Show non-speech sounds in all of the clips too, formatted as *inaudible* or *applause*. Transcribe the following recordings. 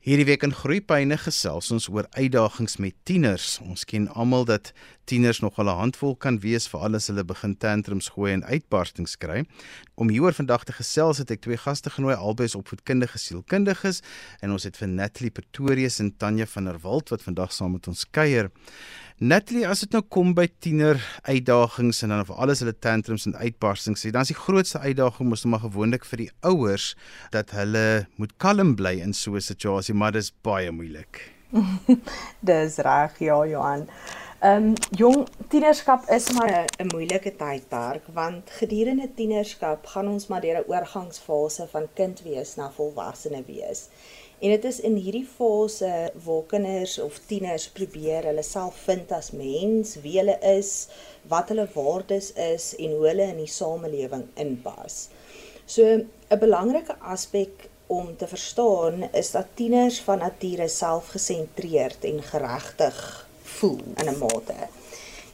Hierdie week in Groepyne gesels ons oor uitdagings met tieners. Ons ken almal dat tieners nog 'n handvol kan wees vir alles hulle begin tantrums gooi en uitbarstings kry. Om hieroor vandag te gesels het ek twee gaste genooi albei is opvoedkundige sielkundiges en ons het vir Natalie Pretorius en Tanya van der Walt wat vandag saam met ons kuier. Natalie, as dit nou kom by tiener uitdagings en dan vir alles hulle tantrums en uitbarstings, dan is die grootste uitdaging mos nou maar gewoonlik vir die ouers dat hulle moet kalm bly in so 'n situasie, maar dit is baie moeilik. *laughs* dis reg, ja, Johan. Ehm um, jong tienerskap is maar 'n moeilike tydperk want gedurende tienerskap gaan ons maar deur 'n oorgangsfase van kind wees na volwassene wees. En dit is in hierdie fase waar kinders of tieners probeer hulle self vind as mens, wie hulle is, wat hulle waardes is en hoe hulle in die samelewing inpas. So 'n belangrike aspek om te verstaan is dat tieners van nature selfgesentreerd en geregtig voel in 'n mate.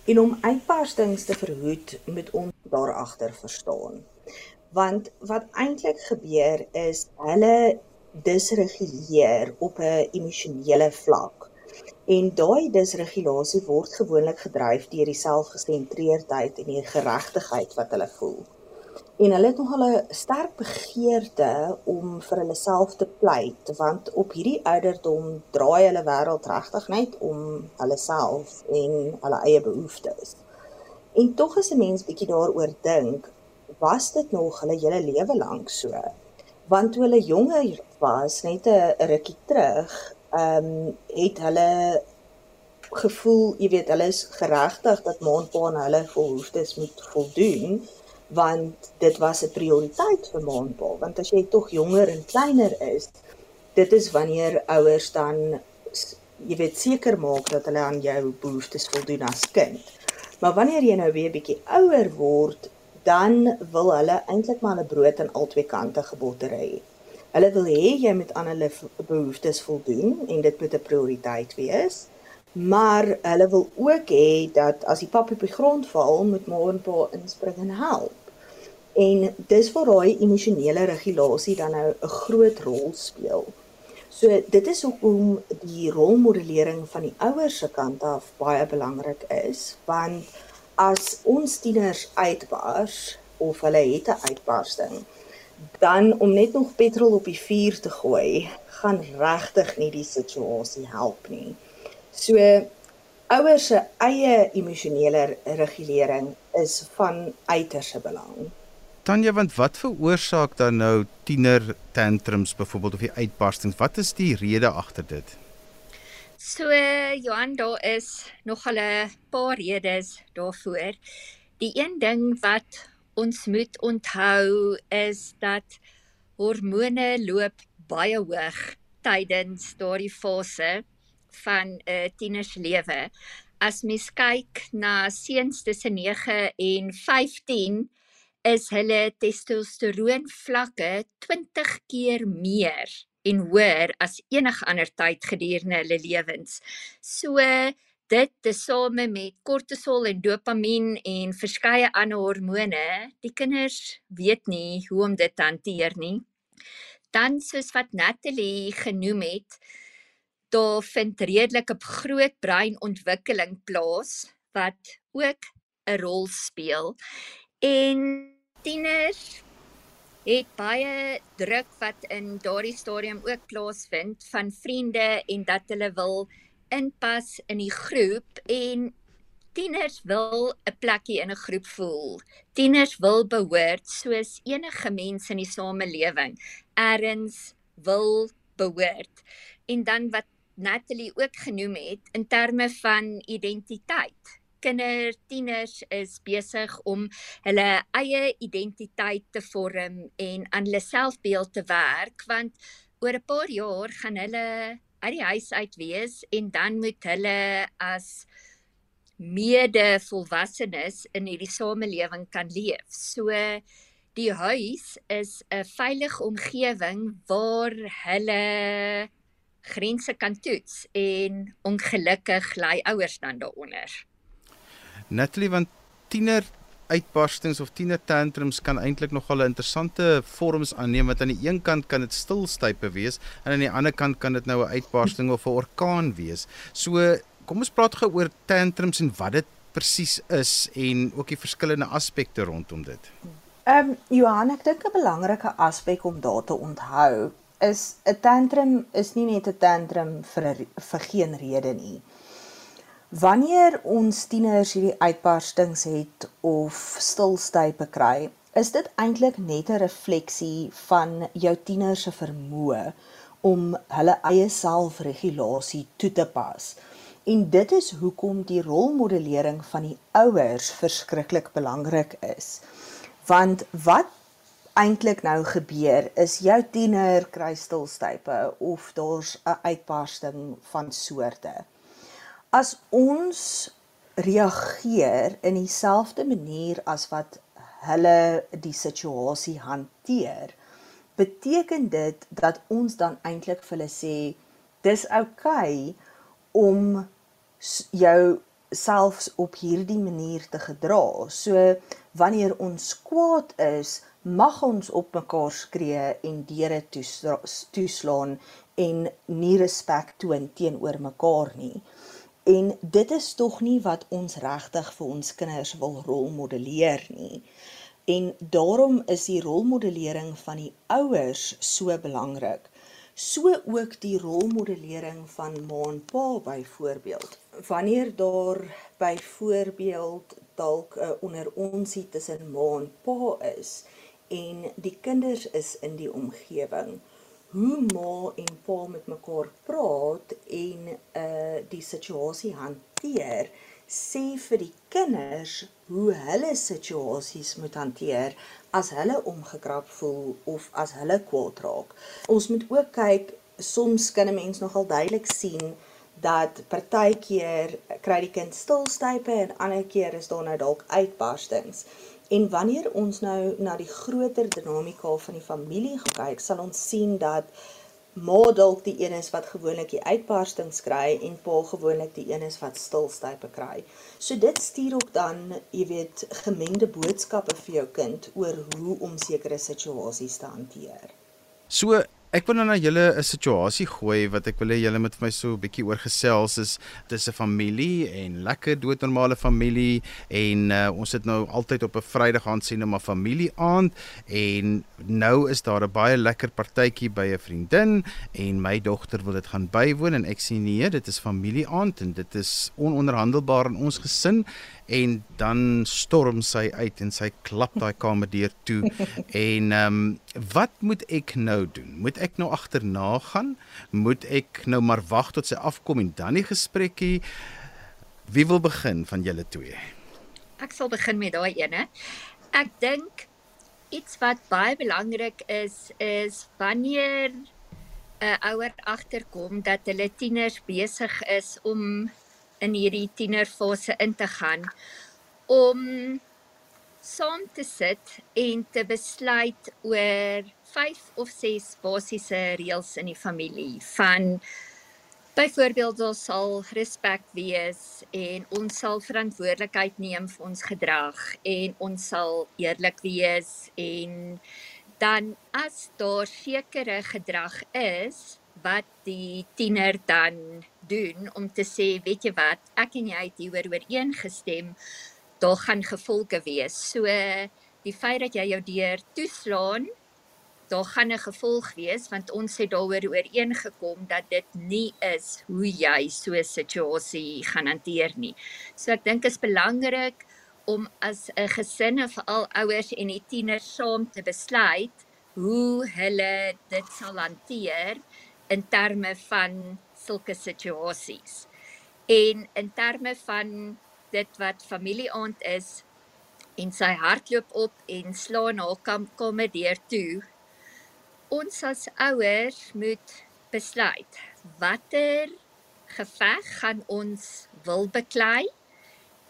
En om uitbarstings te verhoed, moet ons daar agter verstaan. Want wat eintlik gebeur is hulle disreguleer op 'n emosionele vlak. En daai disregulasie word gewoonlik gedryf deur die selfgesentreerdheid en die geregtigheid wat hulle voel. En hulle het nog 'n sterk begeerte om vir hulle self te pleit, want op hierdie ouderdom draai hulle wêreld regtig net om hulle self en hulle eie behoeftes. En tog as 'n mens bietjie daaroor dink, was dit nog hulle hele lewe lank so? want toe hulle jonger was, net 'n rukkie terug, ehm um, het hulle gevoel, jy weet, hulle is geregtig dat maanpa aan hulle behoeftes moet voldoen want dit was 'n prioriteit vir maanpa want as jy tog jonger en kleiner is dit is wanneer ouers dan jy weet seker maak dat hulle aan jou behoeftes voldoen as kind maar wanneer jy nou weer bietjie ouer word dan wil hulle eintlik maar 'n brood aan albei kante geboter hê. Hulle wil hê jy moet aan hulle behoeftes voldoen en dit moet 'n prioriteit wees. Maar hulle wil ook hê dat as die pap op die grond val, moet ma en pa inspring en help. En dis waar daai emosionele regulasie dan nou 'n groot rol speel. So dit is hoekom die rolmodellering van die ouers se kant af baie belangrik is, want as ons tieners uitbars of hulle het 'n uitbarsting, dan om net nog petrol op die vuur te gooi, gaan regtig nie die situasie help nie. So ouers se eie emosionele regulering is van uiterse belang. Tanya, want wat veroorsaak dan nou tiener tantrums byvoorbeeld of die uitbarstings? Wat is die rede agter dit? So Johan, daar is nog 'n paar redes daarvoor. Die een ding wat ons moet onthou is dat hormone loop baie hoog tydens daardie fase van 'n uh, tienerslewe. As mens kyk na seuns tussen 9 en 15 is hulle testosteroon vlakke 20 keer meer en hoër as enige ander tyd gedurende hulle lewens. So dit tesame met kortisol en dopamien en verskeie ander hormone, die kinders weet nie hoe om dit te hanteer nie. Dan soos wat Natalie genoem het, daar vind redelike groot breinontwikkeling plaas wat ook 'n rol speel. En tieners het baie druk wat in daardie stadium ook plaasvind van vriende en dat hulle wil inpas in die groep en tieners wil 'n plekkie in 'n groep voel. Tieners wil behoort soos enige mens in die samelewing. Erns wil behoort. En dan wat Natalie ook genoem het in terme van identiteit kindertieners is besig om hulle eie identiteit te vorm en aan hulle selfbeeld te werk want oor 'n paar jaar gaan hulle uit die huis uit wees en dan moet hulle as mede volwassenes in hierdie samelewing kan leef. So die huis is 'n veilige omgewing waar hulle grense kan toets en ongelukkig lê ouers dan daaronder. Natalie want tiener uitbarstings of tiener tantrums kan eintlik nogal interessante vorms aanneem wat aan die een kant kan dit stilstype wees en aan die ander kant kan dit nou 'n uitbarsting of 'n orkaan wees. So kom ons praat gou oor tantrums en wat dit presies is en ook die verskillende aspekte rondom dit. Ehm um, Johan, ek dink 'n belangrike aspek om daar te onthou is 'n tantrum is nie net 'n tantrum vir vir geen rede nie. Wanneer ons tieners hierdie uitbarstings het of stilstype kry, is dit eintlik net 'n refleksie van jou tiener se vermoë om hulle eie selfregulasie toe te pas. En dit is hoekom die rolmodellering van die ouers verskriklik belangrik is. Want wat eintlik nou gebeur is jou tiener kry stilstype of daar's 'n uitbarsting van soorte as ons reageer in dieselfde manier as wat hulle die situasie hanteer, beteken dit dat ons dan eintlik vir hulle sê dis oukei okay om jou selfs op hierdie manier te gedra. So wanneer ons kwaad is, mag ons op mekaar skree en deure toeslaan en nie respek toon teenoor mekaar nie. En dit is tog nie wat ons regtig vir ons kinders wil rolmodelleer nie. En daarom is die rolmodellering van die ouers so belangrik. So ook die rolmodellering van ma en pa byvoorbeeld. Wanneer daar byvoorbeeld dalk 'n onderonsie tussen ma en pa is en die kinders is in die omgewing, hoe ma en pa met mekaar praat en uh die situasie hanteer sê vir die kinders hoe hulle situasies moet hanteer as hulle omgekrap voel of as hulle kwaad raak. Ons moet ook kyk soms kan 'n mens nogal duidelik sien dat partykeer kry die kind stilstype en ander keer is daar nou dalk uitbarstings. En wanneer ons nou na die groter dinamika van die familie kyk, sal ons sien dat ma dalk die een is wat gewoonlik die uitbarstings kry en pa gewoonlik die een is wat stilstype kry. So dit stuur ook dan, jy weet, gemengde boodskappe vir jou kind oor hoe om sekere situasies te hanteer. So Ek wil nou na julle 'n situasie gooi wat ek wil hê julle moet vir my so 'n bietjie oor gesels is dis 'n familie en lekker doodnormale familie en uh, ons het nou altyd op 'n Vrydag aand sien 'n familie aand en nou is daar 'n baie lekker partytjie by 'n vriendin en my dogter wil dit gaan bywoon en ek sê nee dit is familie aand en dit is ononderhandelbaar in ons gesin en dan storm sy uit en sy klap daai *laughs* kamerdeur toe en ehm um, wat moet ek nou doen? Moet ek nou agterna gaan? Moet ek nou maar wag tot sy afkom en dan die gesprekkie? Wie wil begin van julle twee? Ek sal begin met daai ene. Ek dink iets wat baie belangrik is is wanneer 'n ouer agterkom dat hulle tieners besig is om in hierdie tienerfase in te gaan om saam te sit en te besluit oor vyf of ses basiese reëls in die familie. Van byvoorbeeld ons sal respek wees en ons sal verantwoordelikheid neem vir ons gedrag en ons sal eerlik wees en dan as daar sekere gedrag is wat die tiener dan doen om te sê, weet jy wat, ek en jy het hieroor ooreengestem, daar gaan gevolge wees. So die feit dat jy jou deur toeslaan, daar gaan 'n gevolg wees want ons het daaroor ooreengekom dat dit nie is hoe jy so 'n situasie gaan hanteer nie. So ek dink is belangrik om as 'n gesin en veral ouers en die tieners saam te besluit hoe hulle dit sal hanteer in terme van sulke situasies. En in terme van dit wat familieaand is en sy hardloop op en slaan haar kamer deur toe. Ons as ouers moet besluit watter geveg gaan ons wil beklei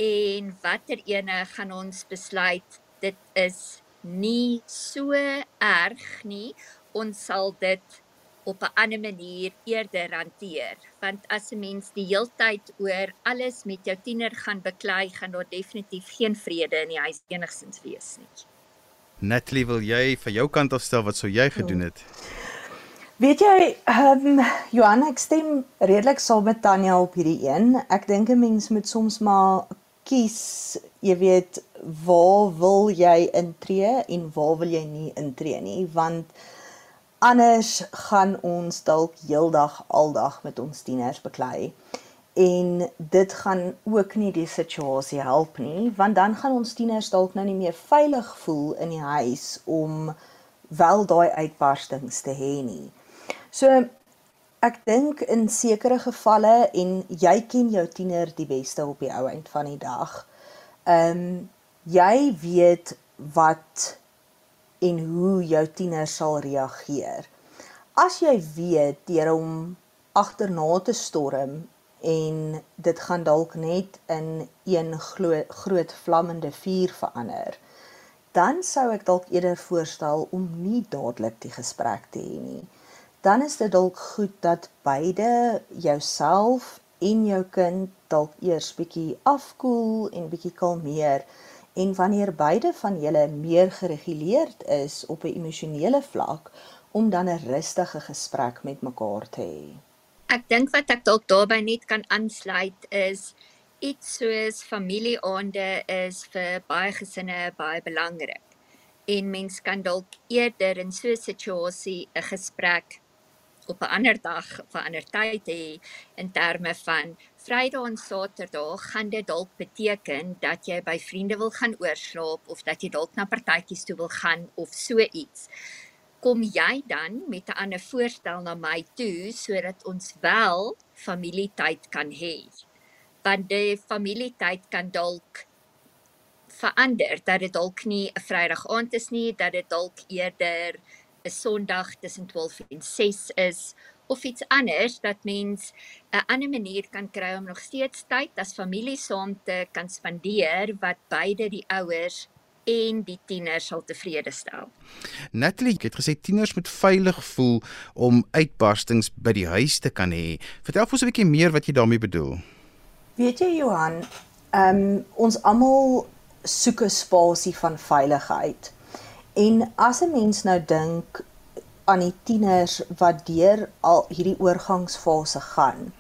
en watter ene gaan ons besluit dit is nie so erg nie ons sal dit op 'n ander manier eerder hanteer want as 'n mens die heeltyd oor alles met jou tiener gaan beklei gaan daar definitief geen vrede in die huis enigsins wees nie. Natalie, wil jy van jou kant af stel wat sou jy gedoen het? Weet jy, ehm um, Johan, ek stem redelik saam met Tanya op hierdie een. Ek dink 'n mens moet soms maar kies, jy weet, waar wil jy intree en waar wil jy nie intree nie, want anders gaan ons dalk heeldag aldag met ons tieners beklei. En dit gaan ook nie die situasie help nie, want dan gaan ons tieners dalk nou nie meer veilig voel in die huis om wel daai uitbarstings te hê nie. So ek dink in sekere gevalle en jy ken jou tiener die beste op die ou eind van die dag. Ehm um, jy weet wat en hoe jou tiener sal reageer. As jy weet deur hom agterna te storm en dit gaan dalk net in een groot vlammende vuur verander, dan sou ek dalk eerder voorstel om nie dadelik die gesprek te hê nie. Dan is dit dalk goed dat beide jouself en jou kind dalk eers bietjie afkoel en bietjie kalmeer en wanneer beide van julle meer gereguleerd is op 'n emosionele vlak om dan 'n rustige gesprek met mekaar te hê. Ek dink wat ek dalk daarbey net kan aansluit is iets soos familieaande is vir baie gesinne baie belangrik. En mens kan dalk eerder in so 'n situasie 'n gesprek op 'n ander dag of 'n ander tyd hê in terme van Vrydag en Saterdag gaan dit dalk beteken dat jy by vriende wil gaan oorslaap of dat jy dalk na partytjies toe wil gaan of so iets. Kom jy dan met 'n ander voorstel na my toe sodat ons wel familietyd kan hê? Want die familietyd kan dalk verander dat dit dalk nie 'n Vrydag aand is nie, dat dit dalk eerder 'n Sondag tussen 12 en 6 is of iets anders dat mens 'n ander manier kan kry om nog steeds tyd as familie saam te kan spandeer wat beide die ouers en die tieners sal tevrede stel. Natalie het gesê tieners moet veilig voel om uitbarstings by die huis te kan hê. Vertel ons 'n bietjie meer wat jy daarmee bedoel. Weet jy Johan, ehm um, ons almal soek 'n spasie van veiligheid. En as 'n mens nou dink aan die tieners wat deur al hierdie oorgangsfase gaan.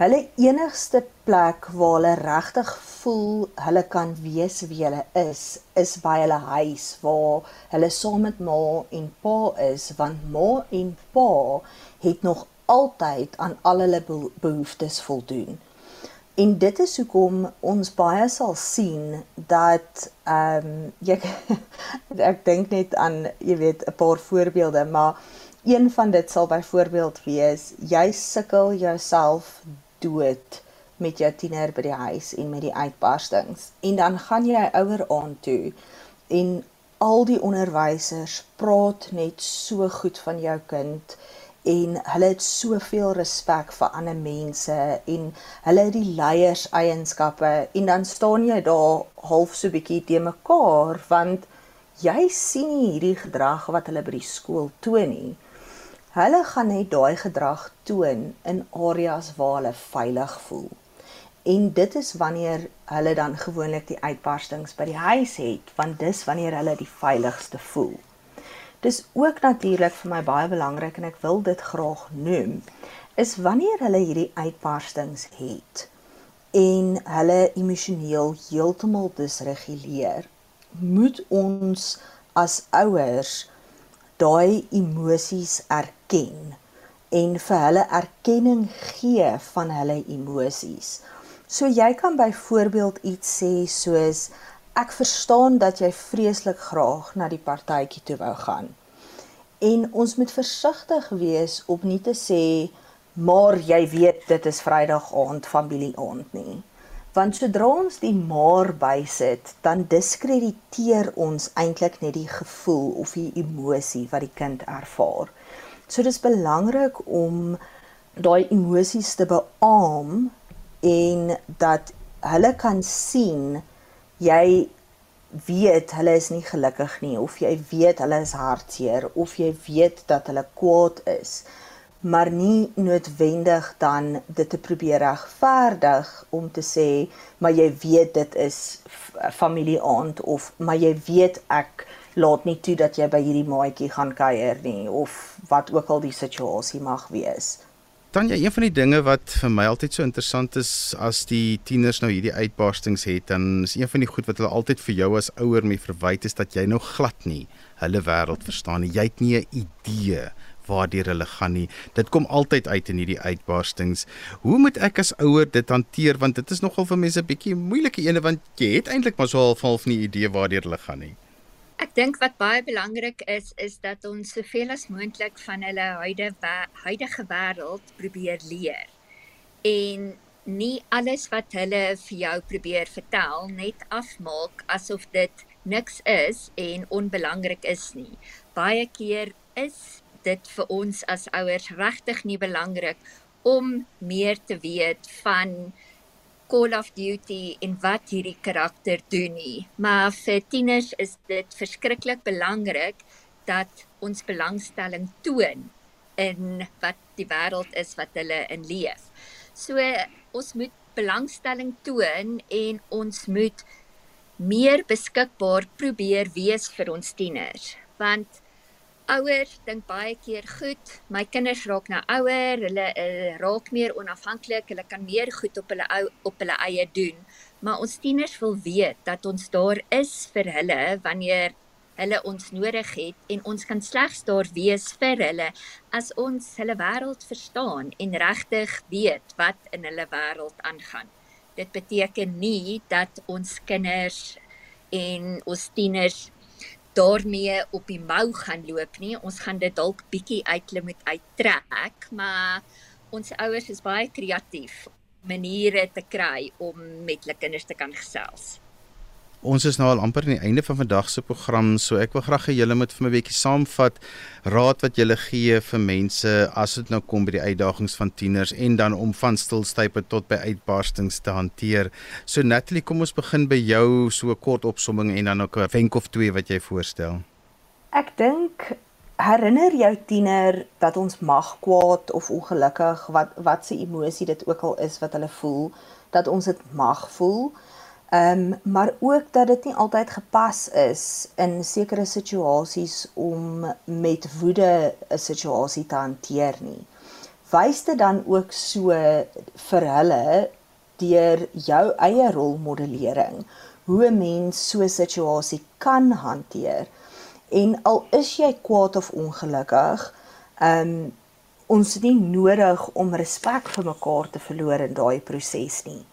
Hulle enigste plek waar hulle regtig voel hulle kan wees wie hulle is, is by hulle huis waar hulle saam met ma en pa is, want ma en pa het nog altyd aan al hulle behoeftes voldoen. En dit is hoekom ons baie sal sien dat ehm um, *laughs* jy ek dink net aan jy weet 'n paar voorbeelde maar een van dit sal byvoorbeeld wees jy sukkel jouself dood met jou tiener by die huis en met die uitbarstings. En dan gaan jy ouer aan toe en al die onderwysers praat net so goed van jou kind en hulle het soveel respek vir ander mense en hulle het die leiers eienskappe en dan staan jy daar half so bietjie te mekaar want jy sien nie hierdie gedrag wat hulle by die skool toon nie. Hulle gaan net daai gedrag toon in areas waar hulle veilig voel. En dit is wanneer hulle dan gewoonlik die uitbarstings by die huis het, want dis wanneer hulle die veiligste voel. Dis ook natuurlik vir my baie belangrik en ek wil dit graag noem is wanneer hulle hierdie uitbarstings het en hulle emosioneel heeltemal disreguleer moet ons as ouers daai emosies erken en vir hulle erkenning gee van hulle emosies. So jy kan byvoorbeeld iets sê soos ek verstaan dat jy vreeslik graag na die partytjie toe wou gaan. En ons moet versigtig wees om nie te sê maar jy weet dit is Vrydag aand familie aand nie. Want sodra ons die maar bysit, dan diskrediteer ons eintlik net die gevoel of die emosie wat die kind ervaar. So dis belangrik om daai emosies te beamoen en dat hulle kan sien jy weet hulle is nie gelukkig nie of jy weet hulle is hartseer of jy weet dat hulle kwaad is maar nie noodwendig dan dit te probeer regverdig om te sê maar jy weet dit is familieaand of maar jy weet ek laat nie toe dat jy by hierdie maatjie gaan kuier nie of wat ook al die situasie mag wees. Tanya, een van die dinge wat vir my altyd so interessant is as die tieners nou hierdie uitbarstings het, dan is een van die goed wat hulle altyd vir jou as ouer mee verwyd is dat jy nou glad nie hulle wêreld verstaan nie. Jy het nie 'n idee waardeur hulle gaan nie. Dit kom altyd uit in hierdie uitbarstings. Hoe moet ek as ouer dit hanteer want dit is nogal vir mense 'n bietjie moeilike ene want jy het eintlik maar so half half nie idee waardeur hulle gaan nie. Ek dink wat baie belangrik is is dat ons soveel as moontlik van hulle huidige huidige wêreld probeer leer. En nie alles wat hulle vir jou probeer vertel net afmaak asof dit niks is en onbelangrik is nie. Baie keer is dit vir ons as ouers regtig nie belangrik om meer te weet van Call of Duty en wat hierdie karakter doen nie. Maar vir tieners is dit verskriklik belangrik dat ons belangstelling toon in wat die wêreld is wat hulle in leef. So ons moet belangstelling toon en ons moet meer beskikbaar probeer wees vir ons tieners want ouers dink baie keer goed, my kinders raak nou ouer, hulle uh, raak meer onafhanklik, hulle kan meer goed op hulle ou op hulle eie doen. Maar ons tieners wil weet dat ons daar is vir hulle wanneer hulle ons nodig het en ons kan slegs daar wees vir hulle as ons hulle wêreld verstaan en regtig weet wat in hulle wêreld aangaan. Dit beteken nie dat ons kinders en ons tieners daarmee op die mou gaan loop nie. Ons gaan dit dalk bietjie uitklim met uittrek, maar ons ouers is baie kreatief maniere te kry om met hulle kinders te kan gesels. Ons is nou al amper aan die einde van vandag se program, so ek wil graag hê julle moet vir my 'n bietjie saamvat raad wat julle gee vir mense as dit nou kom by die uitdagings van tieners en dan om van stilstype tot by uitbarstings te hanteer. So Natalie, kom ons begin by jou so 'n kort opsomming en dan ook 'n wenk of twee wat jy voorstel. Ek dink herinner jou tiener dat ons mag kwaad of ongelukkig wat wat se emosie dit ook al is wat hulle voel, dat ons dit mag voel. Ehm um, maar ook dat dit nie altyd gepas is in sekere situasies om met woede 'n situasie te hanteer nie. Wys dit dan ook so vir hulle deur jou eie rolmodellering hoe 'n mens so 'n situasie kan hanteer. En al is jy kwaad of ongelukkig, ehm um, ons het nie nodig om respek vir mekaar te verloor in daai proses nie.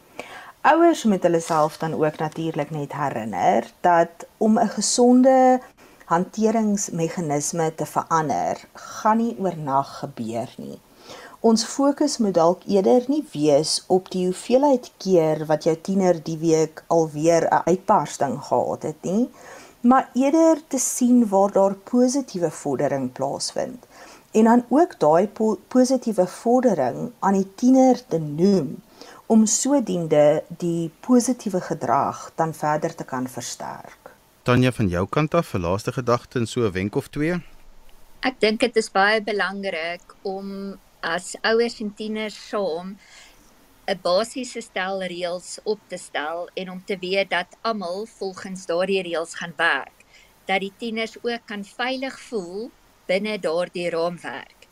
Ouers moet hulle self dan ook natuurlik net herinner dat om 'n gesonde hanteringsmeganisme te verander, gaan nie oornag gebeur nie. Ons fokus moet dalk eerder nie wees op die hoeveelheid keer wat jou tiener die week alweer 'n uitbarsting gehad het nie, maar eerder te sien waar daar positiewe vordering plaasvind en dan ook daai po positiewe vordering aan die tiener te noem om sodoende die positiewe gedrag dan verder te kan versterk. Tanya van jou kant af, 'n laaste gedagte en so 'n wenk of twee? Ek dink dit is baie belangrik om as ouers en tieners saam 'n basiese stel reëls op te stel en om te weet dat almal volgens daardie reëls gaan werk. Dat die tieners ook kan veilig voel binne daardie raamwerk.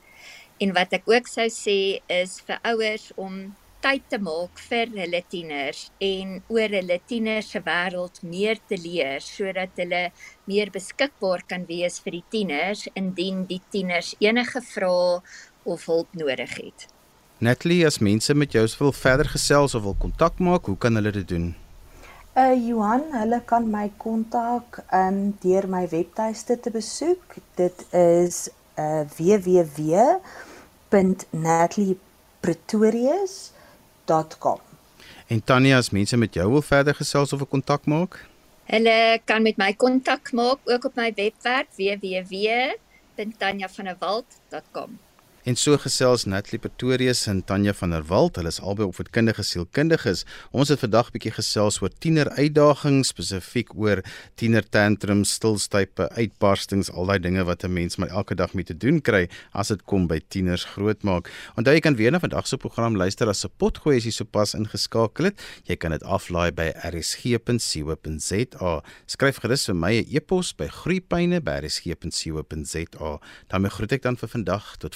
En wat ek ook sou sê is vir ouers om tyd te maak vir hulle tieners en oor hulle tieners se wêreld meer te leer sodat hulle meer beskikbaar kan wees vir die tieners indien die tieners enige vrae of hulp nodig het. Natalie, as mense met jou wil verder gesels of wil kontak maak, hoe kan hulle dit doen? Uh Johan, hulle kan my kontak um deur my webtuiste te besoek. Dit is uh www.nataliepretorius.com www.rsg.com. En Tanya, as mense met jou wil verder gesels of 'n kontak maak? Hulle kan met my kontak maak ook op my webwerf www.tanyavanewald.com. En so gesels Natalie Pretorius en Tanya van der Walt. Hulle is albei opvoedkundige sielkundiges. Ons het vandag 'n bietjie gesels oor tiener uitdagings, spesifiek oor tiener tantrums, stilstype, uitbarstings, al daai dinge wat 'n mens maar elke dag mee te doen kry as dit kom by tieners grootmaak. Onthou jy kan weer na vandag se program luister as 'n potgooi as jy sopas ingeskakel het. Jy kan dit aflaai by rsg.co.za. Skryf gerus vir my 'n e e-pos by groeipyne@rsg.co.za. daarmee groet ek dan vir vandag tot